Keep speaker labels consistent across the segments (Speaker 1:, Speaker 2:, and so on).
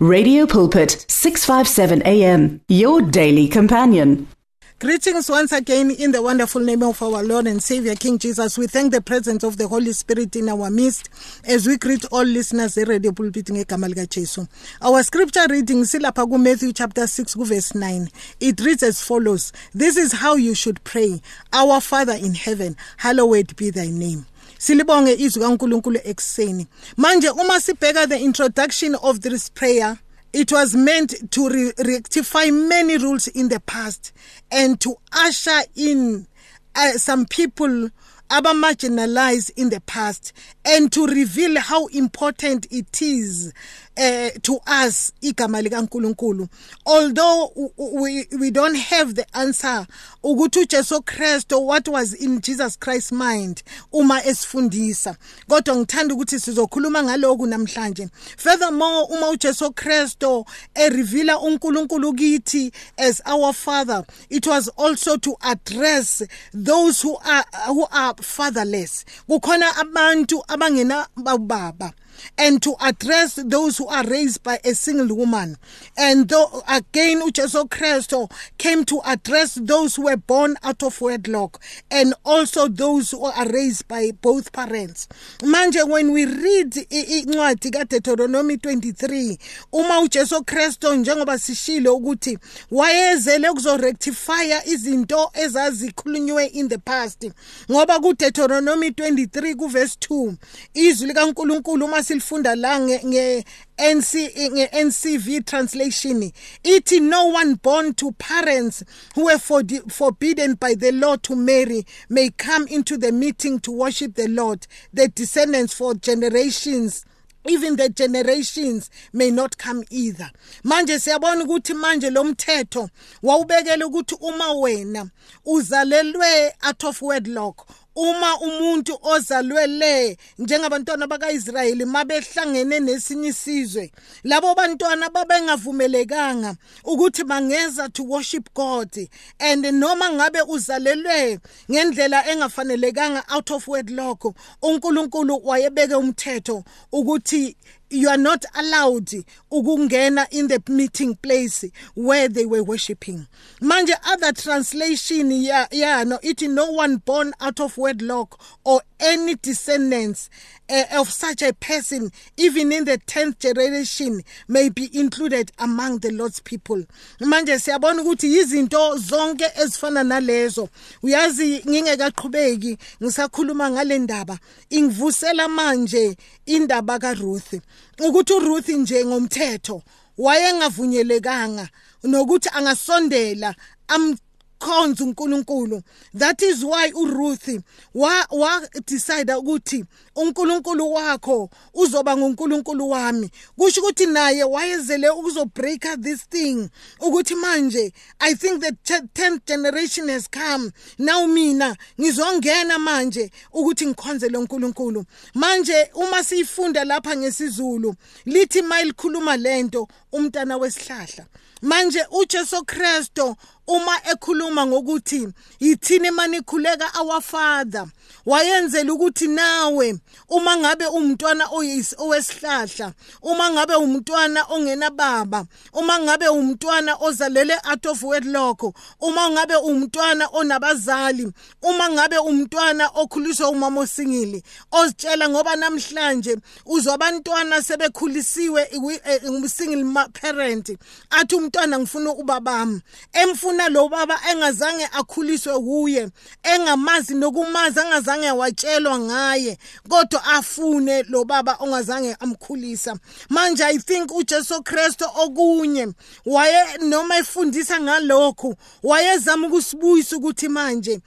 Speaker 1: Radio Pulpit 657 AM your daily companion.
Speaker 2: Greetings once again in the wonderful name of our Lord and Savior King Jesus. We thank the presence of the Holy Spirit in our midst as we greet all listeners e-radio pulpit. Our scripture reading silapha ku Matthew chapter 6 verse 9. It reads as follows: This is how you should pray. Our Father in heaven, hallowed be thy name. Silibonge izwi kaNkuluNkulu ekseni manje uma sibheka the introduction of this prayer it was meant to re rectify many rules in the past and to usher in uh, some people aba-marginalized in the past and to reveal how important it is uh, to us igama likaNkuluNkulu. Although we we don't have the answer ukuthi uJesu Kristo what was in Jesus Christ's mind uma esifundisa. Kodwa ngithanda ukuthi sizokhuluma ngaloku namhlanje. Furthermore uma uJesu Kristo erevela uNkulunkulu kithi as our father it was also to address those who are who are fatherless. Kukhona abantu abangena bababa and to address those who are raised by a single woman. And though again uJesu Kristo came to address those who were born out of wedlock and also those who are raised by both parents. Manje when we read incwadi kaDeuteronomy 23 uma uJesu Kristo njengoba sishilo ukuthi wayezele kuzorectify izinto ezazikhulunywe in the past ngoba kuDeuteronomy 23 kuverse 2 izwi likaNkuluNkulu uma silifunda la nge NC nge NCV translation. Ithi no one born to parents who were forbidden by the law to marry may come into the meeting to worship the Lord. The descendants for generations even the generations may not come either. Manje siyabona ukuthi manje lo mthetho wawubekela ukuthi uma wena uzalelwe out of wedlock uma umuntu ozalwele njengabantwana bakaIsrayeli mabehlangene nesinye isizwe labo bantwana babengavumelekanga ukuthi bangeza to worship God and noma ngabe uzalelwe ngendlela engafanelekanga out of wedlock uNkulunkulu wayebeke umthetho ukuthi you are not allowed ukungena in the meeting place where they were worshiping. Manje other translation yeah yeah no it no one born out of wedlock or any descendants uh, of such a person even in the 10th generation may be included among the Lord's people. Manje siyabona ukuthi izinto zonke ezifana nalezo uyazi ngingekaqhubeki ngisakhuluma ngale ndaba ingivusela manje indaba kaRuth. Ukuthi uRuth nje ngomthetho wayengavunyelekanga nokuthi angasondela am khonza uNkulunkulu. That is why uRuth wa wa decide ukuthi uNkulunkulu wakho uzoba nguNkulunkulu wami. Kusho ukuthi naye wayezele ukuzobreaka this thing ukuthi manje i think the 10th generation has come. Now mina ngizongena manje ukuthi ngikhonze lo nkulunkulu. Manje uma siyifunda lapha ngesizulu lithi mayilikhuluma lento umntana wesihlahla. Manje uJesu Kristo uma ekhuluma ngokuthi yithini manikhuleka our father? Wayenzela ukuthi nawe uma ngabe umntwana owesihlahla uma ngabe umntwana ongena baba uma ngabe umntwana ozalele out of wedlock uma ngabe umntwana onabazali uma ngabe umntwana okhuliswa umama osingili ozitshela ngoba namhlanje uzwa abantwana sebekhulisiwe umsingle parent athi umntwana ngifuna ubabami emfuna lo baba engazange akhuliswe kuye engamazi nokumazi angazange watshelwa ngaye kodwa afune lo baba ongazange amkhulisa. Manje i think uJesu Kristo okunye waye noma efundisa ngalokho wayezama ukusibuyisa ukuthi manje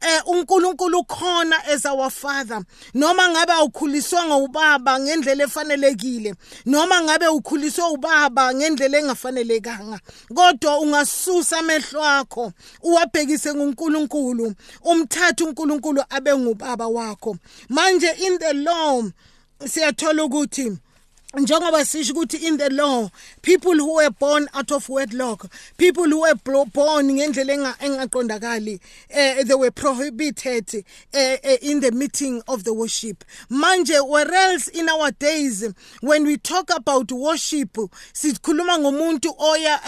Speaker 2: eh uNkulunkulu khona as our father. Noma ngabe awukhuliswanga ubaba ngendlela efanelekile noma ngabe ukhuliswe ubaba ngendlela engafanelekanga. Kodwa ungasusa amehlo akho uwabhekise kuNkulunkulu umthatha uNkulunkulu abe ngubaba wakho. Manje in the law siyathola ukuthi njengoba sisho ukuthi in the law people who were born out of wedlock people who were born ngendlela engaqondakali uh, they were prohibited uh, in the meeting of the worship. Manje whereas in our days when we talk about worship sikhuluma ngomuntu oya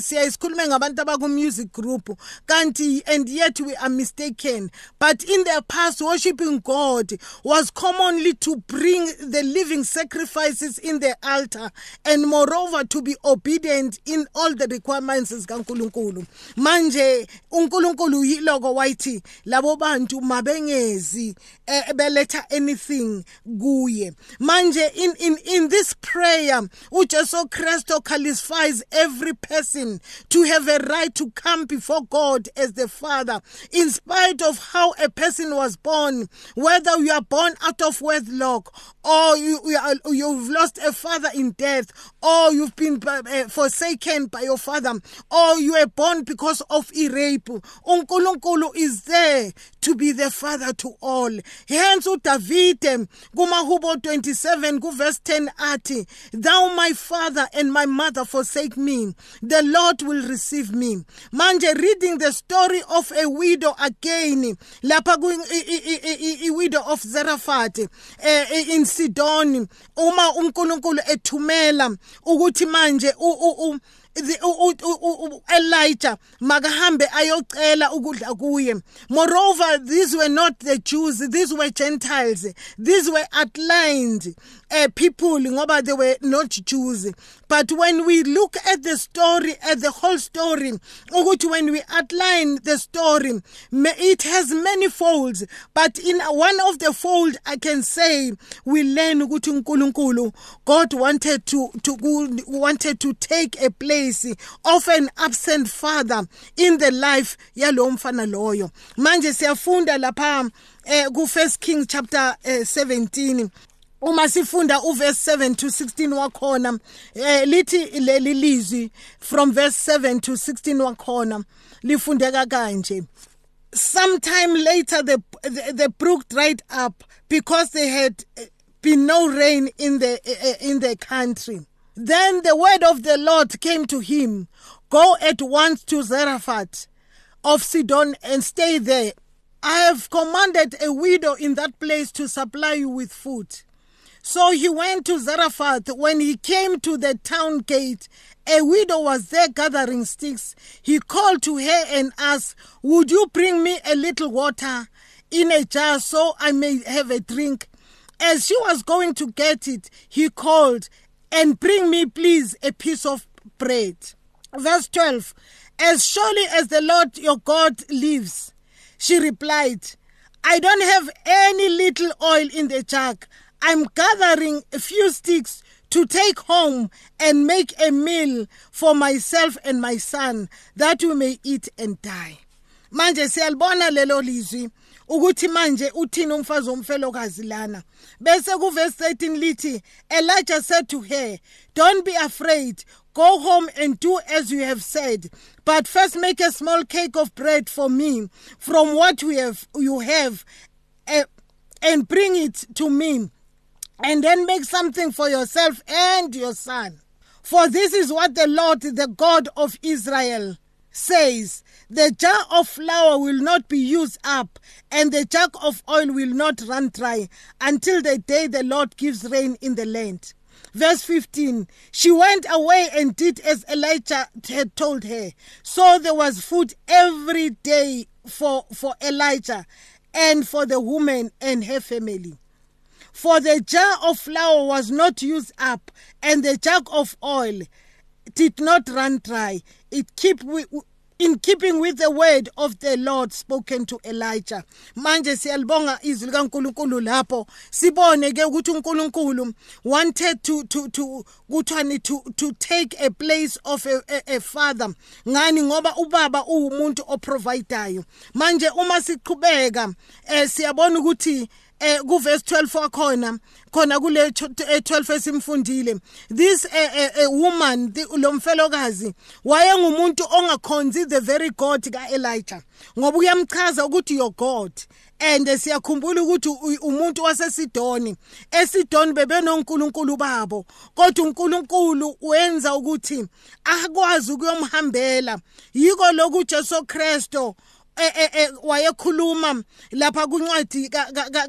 Speaker 2: siyasikhulume ngabantu abaku music group kanti and yet we are mistaken. But in the past worshiping god was commonly to bring the living sacrifices in the altar and moreover to be obedient in all the requirements zikaNkuluNkulu. Manje uNkulunkulu yiloko wayithi labo bantu mabengezi eh, beletha anything kuye. Manje in in in this prayer uJesu Kristo qualifies every person to have a right to come before God as the Father in spite of how a person was born whether you are born out of wedlock or you, you are, you've lost a father in death. Or you've been uh, forsaken by your father. Or you were born because of a rape. uNkulunkulu is there to be the father to all. Hence uDavide kumahubo 27 kuverse 10 athi thou my father and my mother forsake me. The lord will receive me. Manje reading the story of a widow again lapha ku i widow of eh, in Sidon uma uNkulunkulu ethumela ukuthi manje Elijah makahambe ayocela ukudla kuye. Moreover these were not the Jews these were Gentiles these were outlined. Uh, people ngoba they were not Jews. But when we look at the story at the whole story ukuthi when we outline the story it has many folds. But in one of the fold I can say we learn ukuthi uNkulunkulu God wanted to to wanted to take a place of an absent father in the life yalo mfana loyo. Manje siyafunda lapha eh, ku First King chapter eh, 17 uma sifunda uverse 7 to 16 wakhona eh lithi leli lizwi from verse 7 to 16 wakhona lifundeka kanje. Sometime later the, the the brook dried up because there had eh, been no rain in the eh, eh, in the country. Then the word of the lord came to him go at once to zarephath of sidon and stay there. I have commanded a widow in that place to supply you with food So he went to Zarephath. When he came to the town gate, a widow was there gathering sticks. He called to her and asked, Would you bring me a little water in a jar so I may have a drink? As she was going to get it, he called, And bring me, please, a piece of bread. Verse 12 As surely as the Lord your God lives, she replied, I don't have any little oil in the jug. I'm gathering a few sticks to take home and make a meal for myself and my son that we may eat and die. Manje siyalibona lelo lizwi ukuthi manje uthini umfazi omfelokazi lana. Bese kuverse 13 lithi Elijah said to her don't be afraid. Go home and do as you have said. But first make a small cake of bread for me from what we have you have uh, and bring it to me and then make something for yourself and your son. For this is what the Lord, the God of Israel, says The jar of flour will not be used up, and the jug of oil will not run dry until the day the Lord gives rain in the land. Verse 15 She went away and did as Elijah had told her. So there was food every day for, for Elijah and for the woman and her family. For the jar of flour was not used up, and the jug of oil did not run dry. It keep in keeping with the word of the Lord spoken to Elijah. Manje siyalibonga izwi likaNkulunkulu lapho sibone ke ukuthi uNkulunkulu wanted to to to to to take a place of a, a, a father. Ngani ngoba ubaba uwumuntu oprovidayo. Manje uma siqhubeka eh siyabona ukuthi eh kuverse 12 wakhona khona kule 12 esimfundile. This a, a woman lo mfelokazi wayengumuntu ongakhonzi the very god kaElijah. Ngoba uyamchaza ukuthi your god. And siyakhumbula ukuthi umuntu wasesidoni esidoni bebenonkulunkulu babo. Kodwa uNkulunkulu wenza ukuthi akwazi ukuyomhambela. Yiko lokhu Jesu Kristo eh eh wayekhuluma lapha kuncwadi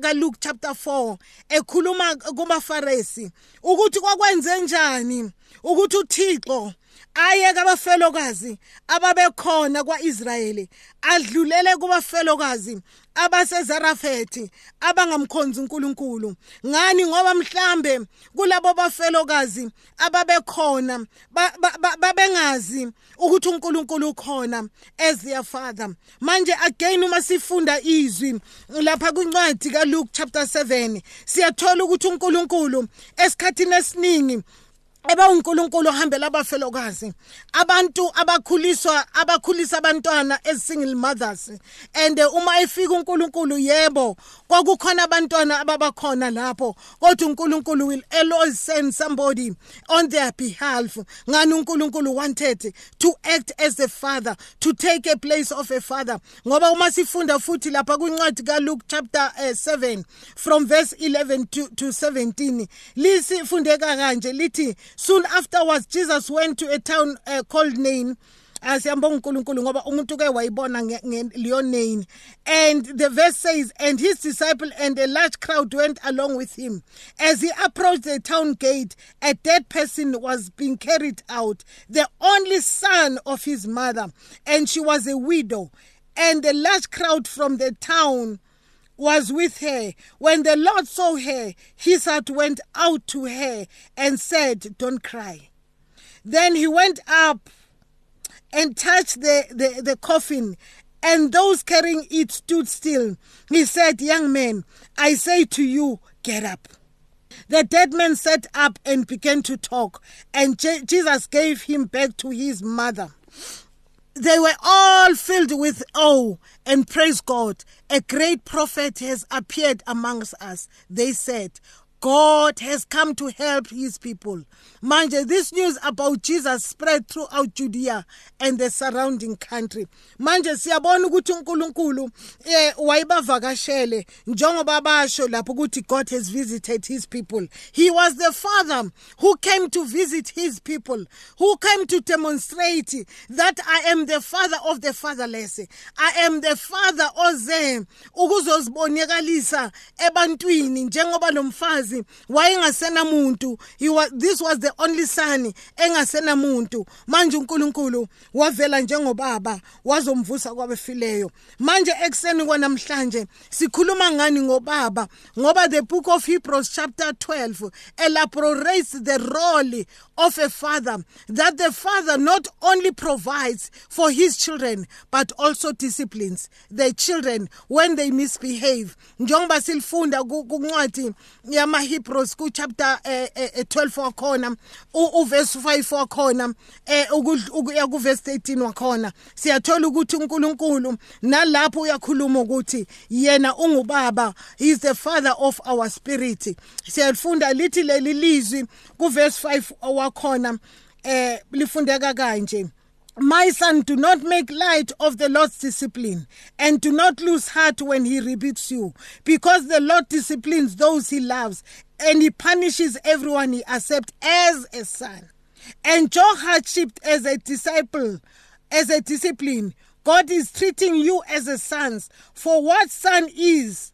Speaker 2: kaLuke chapter 4 ekhuluma kubafarisi ukuthi kwakwenze njani ukuthi uThixo ayeke abafelokazi ababekhona kwaIsrayeli adlulele kubafelokazi abasezarafethi abangamkhonzi uNkulunkulu. Ngani? Ngoba mhlambe kulabo bafelokazi ababekhona babengazi ukuthi uNkulunkulu ukhona as their father. Manje again uma sifunda izwi lapha kwincwadi kaLuke chapter 7 siyathola ukuthi uNkulunkulu esikhathini esiningi eba uNkulunkulu ohambela abafelokazi abantu abakhuliswa abakhulisa abantwana as single mothers. And uma efika uNkulunkulu yebo kwakukhona abantwana ababakhona lapho. Kodwa uNkulunkulu will always send somebody on their behalf. Ngani uNkulunkulu wanted to act as a father to take a place of a father? Ngoba uma sifunda futhi lapha kwincwadi kaLuke chapter uh, 7 from verse 11 to, to 17 lisifundeka kanje lithi soon afterwards jesus went to a town uh, called nain asiyambonga uNkulunkulu ngoba umuntu ke wayibona and the verse says and his disciple and a large crowd went along with him as he approached the town gate a dead person was being carried out the only son of his mother and she was a widow and a large crowd from the town was with her. When the Lord saw her, his heart went out to her and said, Don't cry. Then he went up and touched the, the, the coffin, and those carrying it stood still. He said, Young man, I say to you, get up. The dead man sat up and began to talk, and Je- Jesus gave him back to his mother. They were all filled with awe and praise God. A great prophet has appeared amongst us. They said, God has come to help his people. Manje, this news about Jesus spread throughout Judea and the surrounding country. Manje siyabona ukuthi uNkulunkulu eh wayibavakashele njengoba basho lapho ukuthi God has visited his people. He was the father who came to visit his people, who came to demonstrate that I am the father of the fatherless. I am the father oze ukuzozibonekalisa ebantwini njengoba lo mfazi umfazi wayengasenamuntu. This was the only son engasenamuntu. Manje uNkulunkulu wavela njengobaba wazomvusa kwabefileyo. Manje ekseni kwanamhlanje sikhuluma ngani ngobaba? Ngoba the book of Hebrews chapter 12 elaborates the role of a father that the father not only provides for his children but also disciplines the children when they misbehave. Njengoba silifunda kuncwadi yama amaHebrews ku chapter eh, eh, 12 wakhona uverse 5 wakhona eh ukuya ku verse 13 wakhona. Siyathola ukuthi uNkulunkulu nalapho uyakhuluma ukuthi yena ungubaba he is the father of our spirit. Siyafunda lithi leli lizwi ku verse 5 wakhona eh lifundeka kanje. My son, do not make light of the Lord's discipline, and do not lose heart when he rebukes you, because the Lord disciplines those he loves, and he punishes everyone he accepts as a son. Enjoy hardship as a disciple, as a discipline. God is treating you as a son. For what son is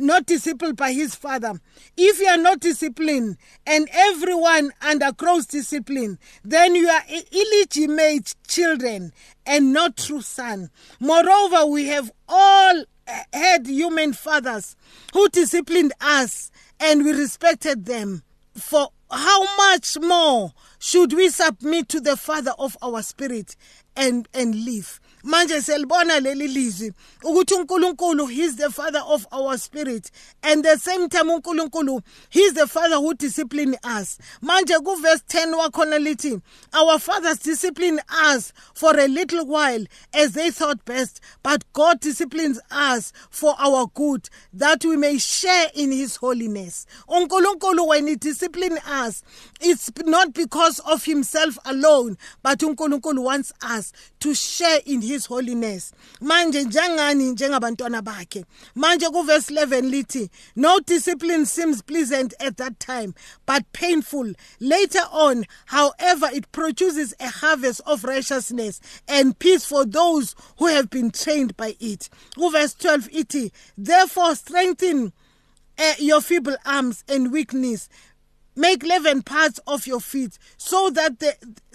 Speaker 2: not disciplined by his father. If you are not disciplined and everyone under cross discipline, then you are illegitimate children and not true son. Moreover, we have all had human fathers who disciplined us and we respected them. For how much more should we submit to the Father of our spirit and, and live? Manje selibona leli lizwi ukuthi uNkulunkulu he is the father of our spirit and the same time uNkulunkulu he is the father who discipline us. Manje ku verse 10 wakhona lithi our fathers discipline us for a little while as they thought best but God disciplines us for our good that we may share in his holiness. uNkulunkulu when he discipline us it's not because of himself alone but uNkulunkulu wants us us to share in his holiness. Manje njengani njengabantwana bakhe. Manje kuverse 11 lithi no discipline seems pleasant at that time but painful. Later on however it produces a harvest of righteousness and peace for those who have been trained by it. Kuverse 12 ithi therefore strengthen uh, your feeble arms and weakness. Make 11 parts of your feet so that the,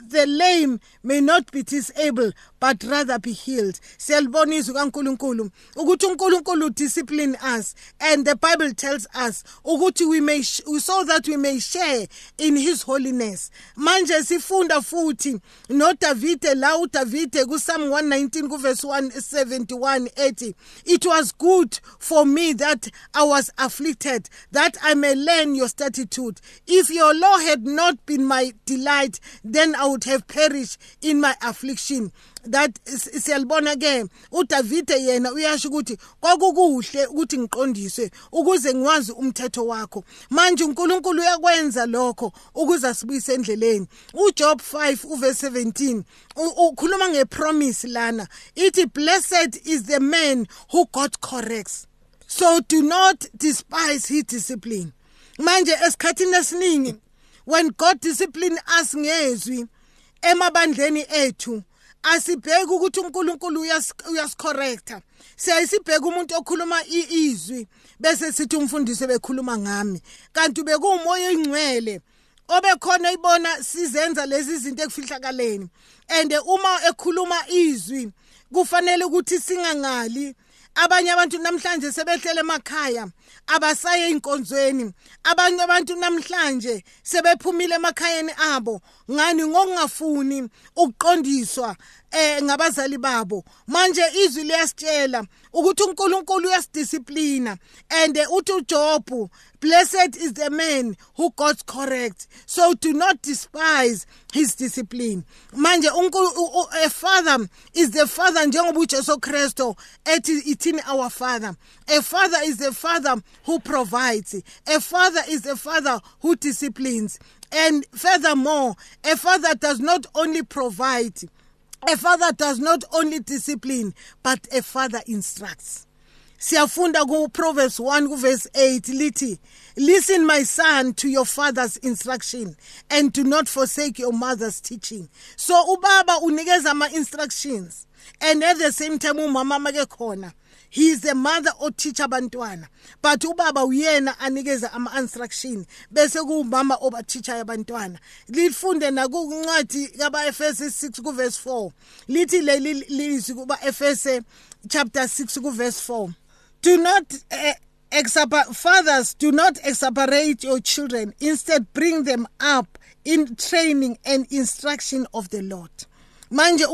Speaker 2: the lame may not be disabled but rather be healed. Siyalibona izwi kaNkuluNkulu ukuthi uNkulunkulu discipline us and the bible tells us ukuthi we may so that we may share in his holiness. Manje sifunda futhi no Davide la uDavide ku Psalm 119 ku verse 171 ethi it was good for me that I was afflicted that I may learn your statute if your law had not been my delight then I would have perished in my affliction. That siyalibona ke uDavide yena uyasho ukuthi kwakukuhle ukuthi ngiqondiswe ukuze ngiwazi umthetho wakho. Manje uNkulunkulu uyakwenza lokho ukuze asibuyise endleleni. uJob 5 uverse 17 ukhuluma ngepromise lana. Ithi blessed is the man who God corrects. So do not despise his discipline. Manje esikhathini esiningi when God discipline us ngezwi emabandleni ethu asibheke ukuthi uNkulunkulu uyasicorrecta siyayisibheka umuntu okhuluma izwi bese sithi umfundisi bekhuluma ngami. Kanti bekuumoya ingcwele obekhona ibona sizenza lezi zinto ekufihlakaleni. And uma ekhuluma izwi kufanele ukuthi singangali. Abanye abantu namhlanje sebehlele emakhaya abasaye inkonzweni abanye abantu namhlanje sebephumile emakhayeni abo. Ngani? Ngokungafuni ukuqondiswa eh ngabazali babo. Manje izwi liyasitshela ukuthi uNkulunkulu uyasidisciplina and uthi uJob blessed is the man who God correct. So do not despise his discipline. Manje a father is the father njengoba uJesu Kristo ethi ithini our father. A father is the father who provides a father is a father who disciplines and furthermore a father does not only provide A father does not only discipline but a father instructs. Siyafunda ku Proverbs 1 verse 8 lithi Listen my son to your father's instruction and do not forsake your mother's teaching. So ubaba unikeza ama instructions and at the same time umama make khona he is the mother oteach abantwana. But ubaba uyena anikeza ama instruction bese kuumama obateacher abantwana lifunde nakuncwadi kaba Efese 6 ku verse 4 lithi leli lizwi kuba Efese chapter 6 ku verse 4 do not uh, fathers do not exasperate your children. Instead bring them up in training and instruction of the Lord. Manje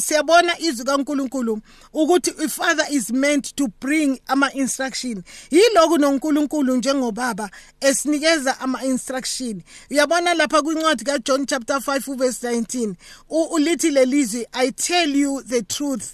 Speaker 2: siyabona izwi kaNkuluNkulu ukuthi ifather is meant to bring ama instruction yiloku noNkulunkulu njengobaba esinikeza ama instruction uyabona lapha kwincwadi kaJohn chapter 5 verse 19 ulithi lelizwi i tell you the truth.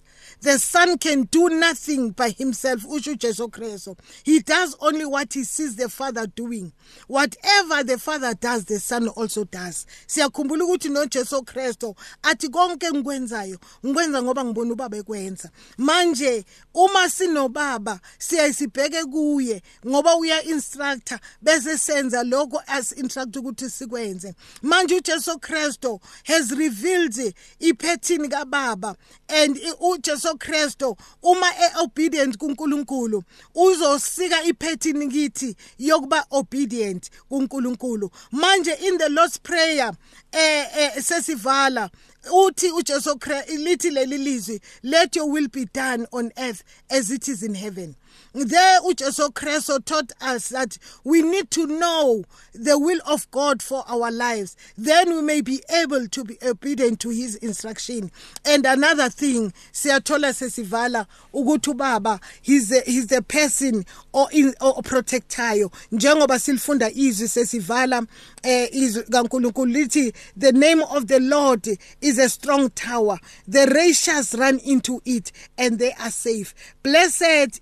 Speaker 2: The Son can do nothing by himself, usho Jesu Kristu. He does only what he sees the Father doing. Whatever the Father does, the Son also does. Siyakhumbula ukuthi no Jesu Kristu athi konke engikwenzayo ngikwenza ngoba ngibona ubaba ekwenza. Manje uma sinobaba siyasibheke kuye ngoba uya instructor bese senza lokho as instruct ukuthi sikwenze. Manje uJesu Kristu has revealed ipattern kababa and uJesu Kristo uma eobedient kuNkulunkulu uzosika ipattern kithi yokuba obedient kuNkulunkulu. Manje in the Lord's prayer eh, eh sesivala uthi uJesu Kristu lithi leli lizwi let your will be done on earth as it is in heaven. There, Ujesu Kristo taught us that we need to know the will of God for our lives. Then we may be able to be obedient to his instruction. And another thing, siyathola sesivala ukuthi ubaba he's the, he's the person or in or protectayo njengoba silifunda izwi sesivala eh izwi kaNkulunkulu lithi the name of the Lord is a strong tower the righteous run into it and they are safe blessed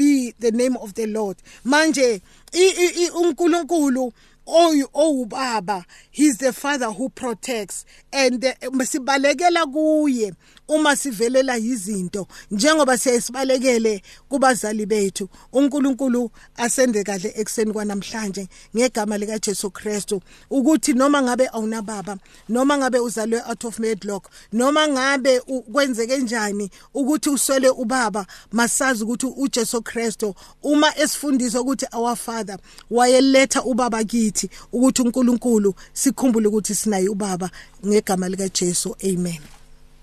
Speaker 2: be the name of the Lord. Manje uNkulunkulu owubaba he's the father who protects. And eh, uma sivelela izinto njengoba siyasibalekele kubazali bethu uNkulunkulu asende kahle ekseni kwanamhlanje ngegama lika Jesu Kristu ukuthi noma ngabe awunababa noma ngabe uzalwe out of wedlock noma ngabe kwenzeke njani ukuthi uswele ubaba masazi ukuthi uJesu Kristu uma esifundisa ukuthi our father wayeletha ubaba kithi ukuthi uNkulunkulu sikhumbule ukuthi sinaye ubaba ngegama lika Jesu amen.